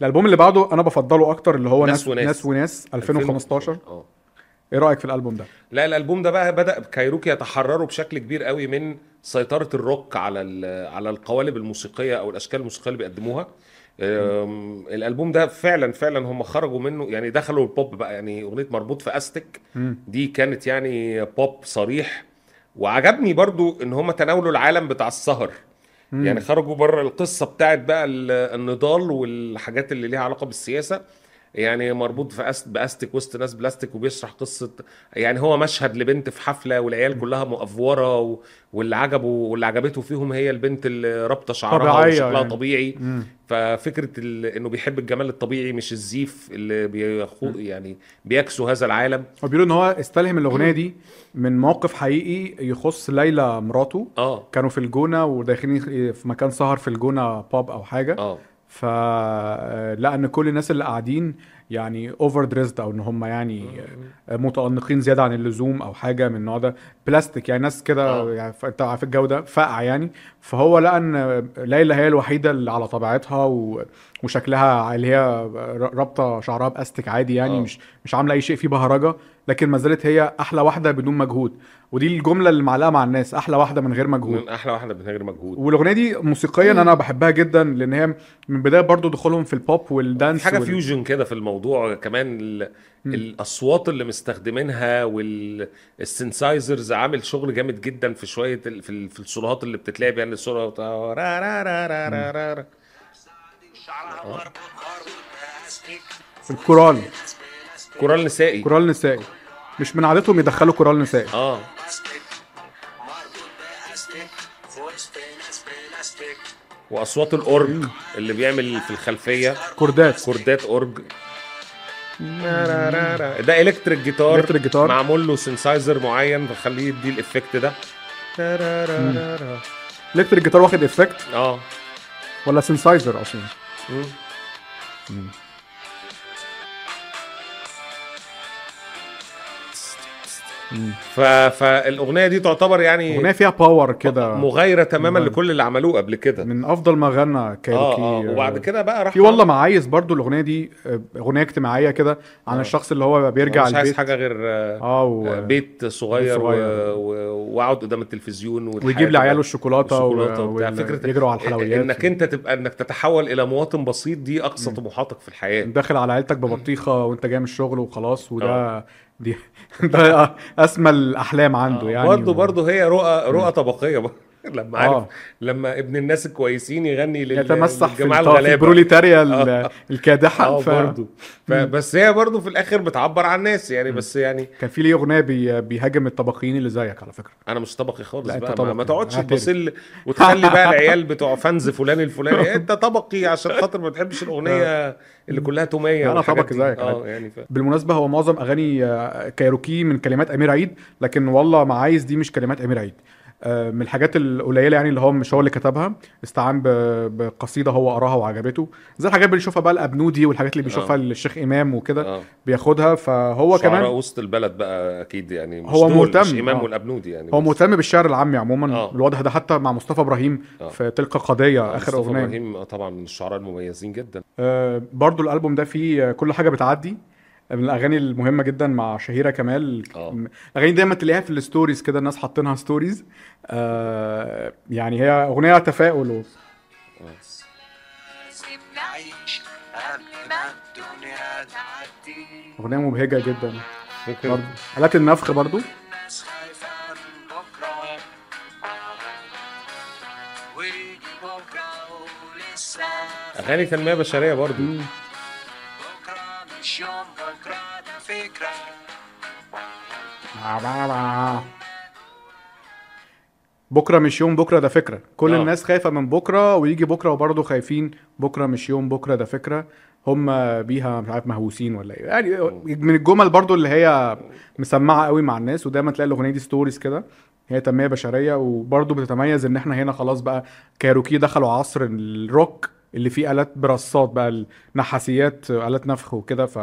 الألبوم اللي بعده أنا بفضله أكتر اللي هو ناس ناس وناس. ناس وناس 2015 آه إيه رأيك في الألبوم ده؟ لا الألبوم ده بقى بدأ كايروكي يتحرروا بشكل كبير قوي من سيطرة الروك على على القوالب الموسيقية أو الأشكال الموسيقية اللي بيقدموها. الألبوم ده فعلا فعلا هم خرجوا منه يعني دخلوا البوب بقى يعني أغنية مربوط في استك. دي كانت يعني بوب صريح. وعجبني برضو إن هم تناولوا العالم بتاع السهر. يعني خرجوا بره القصة بتاعت بقى ال- النضال والحاجات اللي ليها علاقة بالسياسة. يعني مربوط في أست باستك وسط ناس بلاستيك وبيشرح قصة. يعني هو مشهد لبنت في حفلة والعيال كلها مؤفوره و... واللي عجبه واللي عجبته فيهم هي البنت اللي رابطة شعرها طبيعية وشكلها يعني. طبيعي. مم. ففكرة ال... إنه بيحب الجمال الطبيعي مش الزيف اللي بيخو... يعني بيكسو هذا العالم. هو بيقولوا إن هو استلهم الأغنية دي من موقف حقيقي يخص ليلى مراته. آه. كانوا في الجونة وداخلين في مكان سهر في الجونة pub أو حاجة. آه. فلقى ان كل الناس اللي قاعدين يعني overdressed أو إن هم يعني متأنقين زيادة عن اللزوم أو حاجة من النوع ده بلاستيك يعني ناس كده آه. يعني ف- أنت عارف الجو ده فاقع يعني فهو لقى ان ليلى هي الوحيدة اللي على طبيعتها و... وشكلها اللي هي رابطة شعرها باستك عادي يعني آه. مش مش عاملة أي شيء فيه بهرجة لكن ما زالت هي أحلى واحدة بدون مجهود. ودي الجملة اللي معلقة مع الناس أحلى واحدة من غير مجهود. من أحلى واحدة من غير مجهود. والأغنية دي موسيقيا أنا بحبها جدا لأن هي من بداية برضو دخولهم في البوب وال dance حاجة وال... fusion كده في الموضوع كمان ال... الأصوات اللي مستخدمينها وال synthesizers عامل شغل جامد جدا في شوية ال... في, ال... في الصولات اللي بتتلعب يعني الصولو بتاع را را را را را را را. الكورال كورال نسائي. كورال نسائي. مش من عادتهم يدخلوا كورال نسائي. آه. وأصوات الأورج اللي بيعمل في الخلفية. كوردات. كوردات أورج. ده electric guitar electric guitar. معمول له synthesizer معين فخليه يدي ال effect ده. ال electric guitar واخد effect آه. ولا synthesizer أصلا؟ مم. ف... فالأغنية دي تعتبر يعني أغنية فيها باور كده. مغايرة تماما مغايرة. لكل اللي عملوه قبل كده. من أفضل ما غنى كايروكي آه وبعد كده بقى راح في والله ما عايز برضو الأغنية دي آه، أغنية اجتماعية كده عن الشخص اللي هو بيرجع مش عايز البيت. حاجة غير آه، و... بيت صغير, صغير. و... و... وأقعد قدام التلفزيون ويجيب لعياله الشوكولاتة والشوكولاتة و... وبتاع فكرة يجروا على الحلويات. إنك أنت تبقى إنك تتحول إلى مواطن بسيط دي أقصى طموحاتك في الحياة. داخل على عيلتك ببطيخة وأنت جاي من الشغل وخلاص وده دي ده أسمى الأحلام عنده يعني برضه و- برضه هي رؤى رؤى طبقية برضه. لما عارف آه. لما ابن الناس الكويسين يغني لل- يتمسح في للجماعة الغلابة البروليتاريا ال- آه. الكادحة آه ف... برضه بس هي برضه في الآخر بتعبر عن الناس يعني بس يعني كان في ليه أغنية بي... بيهاجم الطبقيين اللي زيك على فكرة أنا مش طبقي خالص بقى ما, طبقي. ما تقعدش اعترف. تبصل وتخلي بقى العيال بتوع فانز فلان الفلاني أنت طبقي عشان خاطر ما بتحبش الأغنية اللي كلها تومية والحاجات طبقي. زيك آه. يعني ف... بالمناسبة هو معظم أغاني آه، كايروكي من كلمات أمير عيد لكن والله ما عايز دي مش كلمات أمير عيد من الحاجات القليلة يعني اللي هو مش هو اللي كتبها استعان بقصيدة هو قراها وعجبته زي الحاجات اللي بيشوفها بقى الأبنودي والحاجات اللي بيشوفها آه. الشيخ إمام وكده آه بياخدها فهو كمان وسط البلد بقى أكيد يعني مش هو مهتم، مش إمام آه. والأبنودي يعني هو. مهتم بالشعر العامي عموما آه. الواضح ده حتى مع مصطفى إبراهيم آه. في تلك قضية آه، آخر مصطفى أغنية إبراهيم آه، طبعا من الشعراء المميزين جدا آه، برضو الألبوم ده فيه كل حاجة بتعدي من الأغاني المهمة جدا مع شهيرة كمال. آه. اغاني دايما تلاقيها في ال stories كده الناس حاطينها stories آه يعني هي أغنية تفاؤل. و... أغنية مبهجة جدا. فكرة برضو. آلات النفخ برضو. ولسه أغاني تنميه بشرية برضو. بكرة بكرة. مش يوم بكرة ده فكرة. كل آه. الناس خايفة من بكرة ويجي بكرة وبرضه خايفين بكرة مش يوم بكرة ده فكرة. هم بيها مش عارف مهووسين ولا إيه. يعني من الجمل برضه اللي هي مسمعة قوي مع الناس ودايما تلاقي الأغنية دي stories كده. هي تنمية بشرية وبرضه بتتميز إن إحنا هنا خلاص بقى كايروكي دخلوا عصر الروك اللي فيه آلات brassات بقى النحاسيات آلات نفخ وكده. ف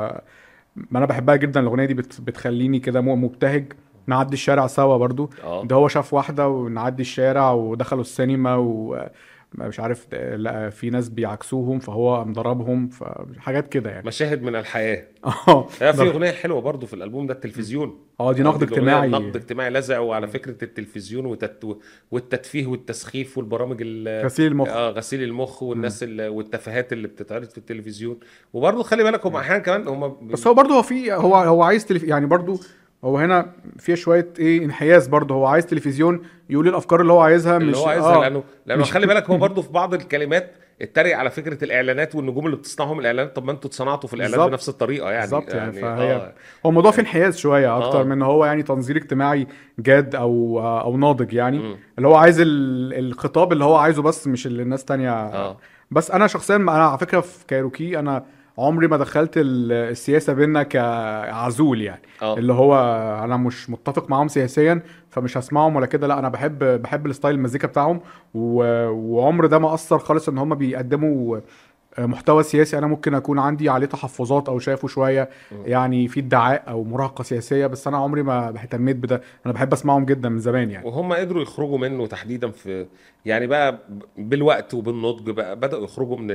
ما أنا بحبها جدا الاغنية دي بت... بتخليني كده مبتهج. نعدي الشارع سوا برضو. آه. ده هو شاف واحدة ونعدي الشارع ودخلوا السينما و مش عارف لا في ناس بيعكسوهم فهو مضربهم فحاجات كده يعني. مشاهد من الحياة. آه. في أغنية حلوة برضو في الألبوم ده التلفزيون. آه دي نقد اجتماعي. نقد اجتماعي لزع وعلى فكرة التلفزيون وتت... والتدفيه والتسخيف والبرامج ال... غسيل المخ. آه غسيل المخ والناس ال... والتفاهات اللي بتتعرض في التلفزيون. وبرضه خلي بالك هم أحيانا كمان هم بس هو برضه هو في هو هو عايز تلف... يعني برضه هو هنا في شوية إيه انحياز برضه هو عايز تلفزيون يقول الأفكار اللي هو عايزها اللي مش هو عايزها آه لأنه لأنه مش- خلي بالك هو برضه في بعض الكلمات اتريق على فكرة الإعلانات والنجوم اللي بتصنعهم الإعلانات طب ما أنتوا اتصنعتوا في الاعلان. بنفس الطريقة يعني بالظبط يعني, فهي آه. هو الموضوع فيه انحياز شوية أكتر آه. من هو يعني تنظير اجتماعي جاد أو أو ناضج يعني. اللي هو عايز ال... الخطاب اللي هو عايزه بس مش اللي الناس تانية آه بس أنا شخصيا أنا على فكرة في كايروكي أنا عمري ما دخلت ال- السياسة بينا كعزول يعني. آه. اللي هو أنا مش متفق معاهم سياسيا فمش هسمعهم ولا كده. لا أنا بحب بحب الستايل المزيكا بتاعهم. و... وعمر ده ما أثر خالص إن هم بيقدموا محتوى سياسي أنا ممكن أكون عندي عليه تحفظات أو شايفه شوية. يعني في ادعاء أو مراهقه سياسية بس أنا عمري ما اهتميت بده. أنا بحب أسمعهم جدا من زمان يعني. وهم قدروا يخرجوا منه تحديدا في يعني بقى بالوقت وبالنضج بقى بدأوا يخرجوا من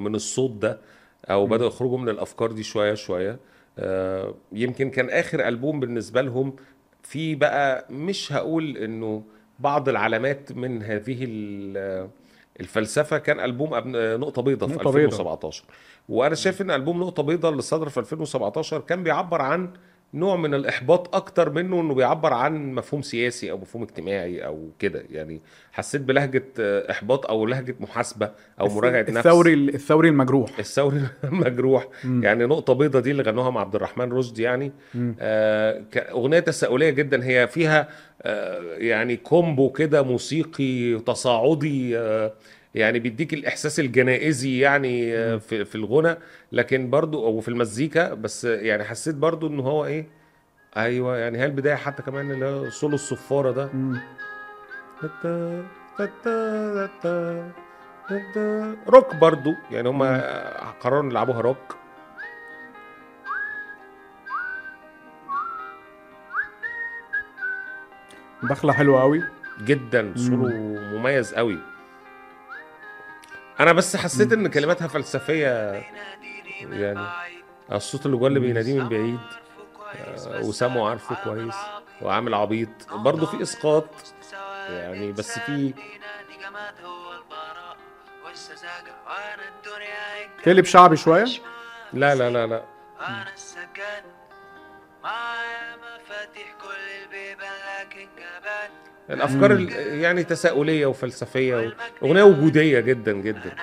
من الصوت ده. أو بدأوا يخرجوا من الأفكار دي شوية شوية. آه، يمكن كان آخر ألبوم بالنسبة لهم في بقى مش هقول إنه بعض العلامات من هذه ال- الفلسفة كان ألبوم نقطة بيضاء في نقطة بيضاء. 2017 وأنا شايف إن ألبوم نقطة بيضاء اللي صدر في 2017 كان بيعبر عن نوع من الإحباط أكتر منه إنه بيعبر عن مفهوم سياسي أو مفهوم اجتماعي أو كده. يعني حسيت بلهجة إحباط أو لهجة محاسبة أو مراجعة نفس. الثوري الثوري المجروح. الثوري المجروح. يعني نقطة بيضة دي اللي غنوها مع عبد الرحمن رشدي يعني. آه أغنية تساؤلية جدا. هي فيها آه يعني combo كده موسيقي تصاعدي آه يعني بيديك الإحساس الجنائزي يعني آه في, في الغنى. لكن برضو أو في المزيكا بس يعني حسيت برضو إن هو إيه أيوه يعني هي البداية حتى كمان اللي هو سولو الصفارة ده. روك برضو يعني هم قرروا يلعبوها روك. دخلة حلوة قوي جدا سولو مميز قوي أنا بس حسيت إن كلماتها فلسفية يعني الصوت اللي جوه اللي بيناديه من بعيد آه، وسامعه عارفه كويس وعامل عبيط. برضه في إسقاط يعني بس في تقلب شعبي شوية؟ لا لا لا لا. الأفكار ال- يعني تساؤلية وفلسفية أغنية وجودية جدا جدا.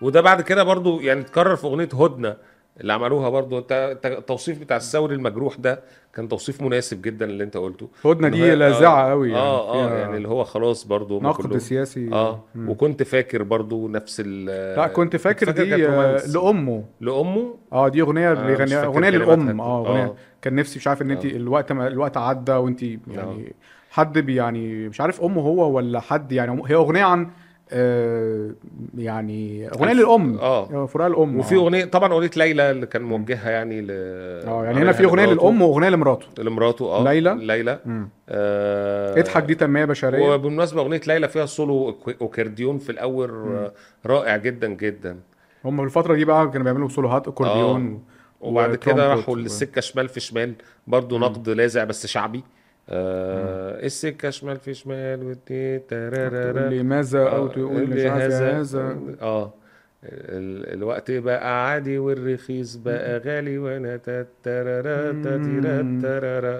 وده بعد كده برضو يعني اتكرر في أغنية هدنة. اللي عملوها برضو انت التوصيف بتاع الثوري المجروح ده كان توصيف مناسب جدا اللي انت قلته هدنه دي لاذعه قوي يعني آه آه يعني اللي هو خلاص برضو نقد سياسي آه وكنت فاكر برضو نفس ال لا كنت فاكر, دي آه،. لأمه لأمه آه دي أغنية فاكر أغنية. للام آه أغنية آه. كان نفسي مش عارف إن أنت آه. الوقت ما الوقت عدى وأنت يعني حد بي يعني مش عارف أمه هو ولا حد يعني هي أغنية عن آه يعني أغنية للأم. آه. فراق الأم. وفي آه. اغنيه طبعا أغنية ليلى اللي كان موجهها يعني ل آه يعني هنا في أغنية للأم وأغنية لمراته. لمراته آه. ليلى. ليلى. مم. آه اضحك دي تنمية بشرية. وبالمناسبة أغنية ليلى فيها سولو اوكرديون في الأول آه، رائع جدا جدا. هم في الفترة دي بقى كانوا بيعملوا soloهات اكورديون وبعد كده راحوا للسكة شمال في شمال برضو نقد لاذع بس شعبي. آه السكة شمال في شمال ودي تقول. لي ماذا؟ أو آه، تقول مش عارف هذا- هذا. آه ال- الوقت بقى عادي والرخيص بقى غالي وأنا تترارا.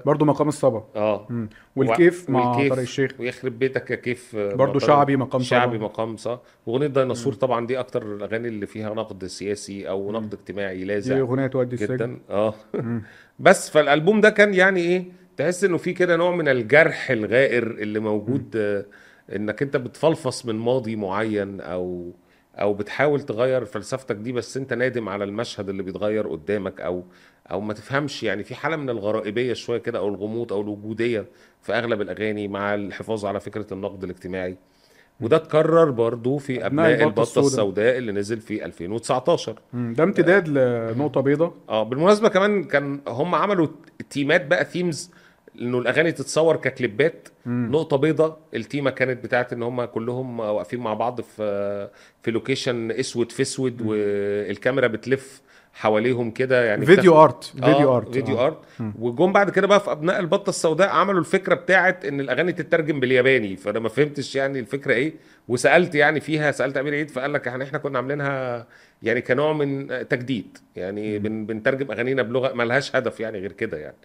برضه مقام الصبا. آه. مم. والكيف مع طارق الشيخ. ويخرب بيتك يا كيف. طارق- شعبي مقام شعبي صبا. مقام صح واغنيه ديناصور طبعا دي أكتر الأغاني اللي فيها نقد سياسي أو نقد اجتماعي دي لاذع أغنية تودي السجن. جدا. آه. بس فالألبوم ده كان يعني إيه؟ تحس إنه في كده نوع من الجرح الغائر اللي موجود آه، إنك أنت بتفلفص من ماضي معين أو أو بتحاول تغير فلسفتك دي بس أنت نادم على المشهد اللي بيتغير قدامك أو أو ما تفهمش. يعني في حالة من الغرائبية شوية كده أو الغموض أو الوجودية في أغلب الأغاني مع الحفاظ على فكرة النقد الاجتماعي. وده اتكرر برضو في أبناء البطه السوداء. السوداء اللي نزل في 2019 مم. ده امتداد لنقطة بيضاء. آه. بالمناسبة كمان كان هم عملوا تيمات بقى ثيمز إنه الأغاني تتصور ك clipات نقطة بيضة. التيمة كانت بتاعت إن هم كلهم واقفين مع بعض في في location أسود في أسود والكاميرا بتلف حواليهم كده يعني video art video art video. art وجم بعد كده بقى في أبناء البطة السوداء عملوا الفكرة بتاعت إن الأغاني تترجم بالياباني. فأنا ما فهمتش يعني الفكرة إيه. وسألت يعني فيها سألت أمير عيد فقال لك يعني إحنا كنا عاملينها يعني كنوع من تجديد. يعني بن بنترجم أغانينا بلغة ما لهاش هدف يعني غير كده يعني.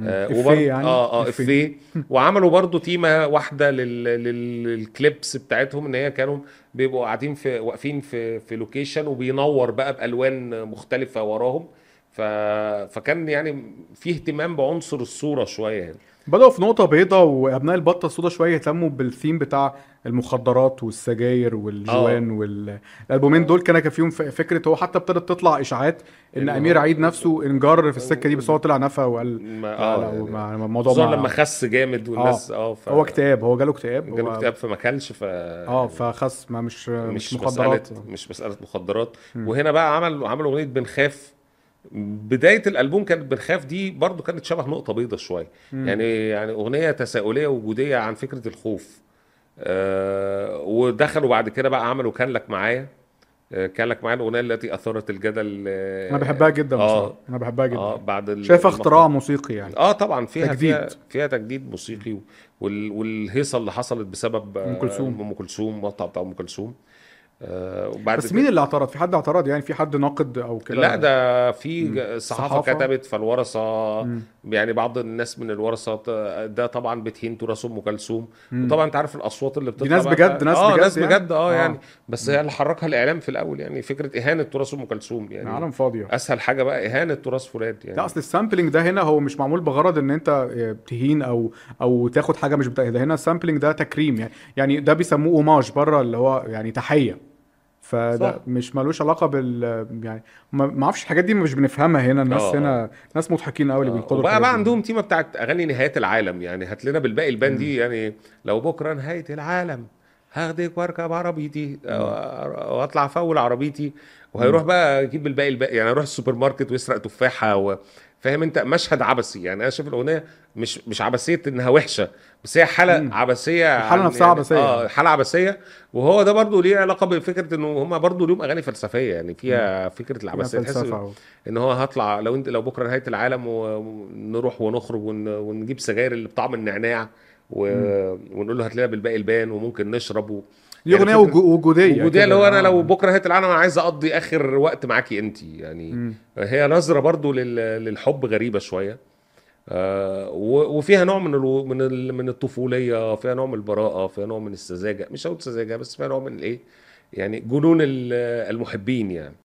وبرضه يعني؟ آه آه إفيه. إفيه وعملوا برضو تيمة واحدة لل... لل... لل clips بتاعتهم إن هي كانوا بيبقوا قاعدين في واقفين في في location وبينور بقى بألوان مختلفة وراهم ف... فكان يعني في اهتمام بعنصر الصورة شوية يعني. بدأوا في نقطة بيضاء وأبناء البطة السوداء شوية يهتموا بالثيم بتاع المخدرات والسجاير والجوان والألبومين دول. كان كان فيهم فكرة هو حتى ابتدت تطلع إشاعات إن أمير عيد نفسه انجر في السكة دي بس هو طلع نفى وقال ما آه لا يعني الموضوع خصوصا ما- لما خس جامد والناس آه. ف... هو اكتئاب هو جاله اكتئاب جاله اكتئاب فما كلش ف آه فخس ما مش مش, مش مخدرات. مسألة مش مسألة مخدرات. وهنا بقى عمل عملوا أغنية بنخاف. بداية الألبوم كانت بنخاف دي برضو كانت شبه نقطة بيضة شوية. يعني يعني أغنية تساؤلية وجودية عن فكرة الخوف. آه ودخلوا بعد كده بقى عملوا كان لك معايا. آه كان لك معايا الأغنية التي أثارت الجدل. آه أنا بحبها جدا آه. أنا بحبها جدا. آه بعد شايفها. اختراع موسيقي يعني. آه طبعا. فيها تجديد. فيها فيها تجديد موسيقي وال والهيصة اللي حصلت بسبب آه، أم كلثوم. أم كلثوم أم كلثوم. آه وبعد بس مين اللي اعترض؟ في حد اعترض؟ يعني في حد ناقد أو كده؟ لا ده في صحافة. كتبت فالورثه يعني بعض الناس من الورثة ده طبعا بتهين تراث أم كلثوم. وطبعا أنت عارف الأصوات اللي بتطلع ناس بقى- بجد- ناس آه بجد ناس يعني؟ بجد آه آه. يعني. بس هي اللي حركها الإعلام في الأول يعني فكرة إهانة تراث أم كلثوم يعني عالم فاضية. أسهل حاجة بقى إهانة تراث فلان يعني. لا أصل ال sampling ده هنا هو مش معمول بغرض إن أنت تهين أو أو تاخد حاجة مش بتاعتها ده هنا ال sampling ده تكريم يعني. يعني ده بيسموه hommage بره اللي هو يعني تحية. فده صح. مش ملوش علاقة بال يعني ما أعرفش الحاجات دي مش بنفهمها هنا الناس آه، هنا ناس مضحكين قوي اللي بينقدوا بقى دي. عندهم تيمة بتاعت أغاني نهاية العالم يعني هات لنا بالباقي البان دي يعني لو بكرة نهاية العالم هاخدك وأركب عربيتي واطلع full عربيتي وهيروح بقى يجيب الباقي الباقي يعني يروح السوبر ماركت ويسرق تفاحة و... فاهم انت؟ مشهد عبثي. يعني أنا شايف الأغنية مش مش عبثية إنها وحشة بس هي حاله عبثية الحالة عن- نفسها يعني عبثية. آه حاله عبثية. وهو ده برضو ليه علاقة بفكرة إنه هم برضو ليهم أغاني فلسفية. يعني فيها فكرة فيها العبثية. تحس. إن هو هطلع لو انت لو بكرة نهاية العالم ونروح ونخرج ون... ونجيب سجاير اللي بطعم النعناع و... ونقول له هات لنا بالباقي البان وممكن نشرب و... دي اغنيه وجو- وجودية وجودية اللي. هو أنا آه. لو بكرة نهايه العالم أنا عايز أقضي آخر وقت معاكي أنت يعني هي نظرة برضو لل... للحب غريبة شوية. آه وفيها نوع من ألو... من ال... من الطفولية فيها نوع من البراءة فيها نوع من السذاجة. مش هقول سذاجة بس فيها نوع من الإيه؟ يعني جنون ال- المحبين يعني.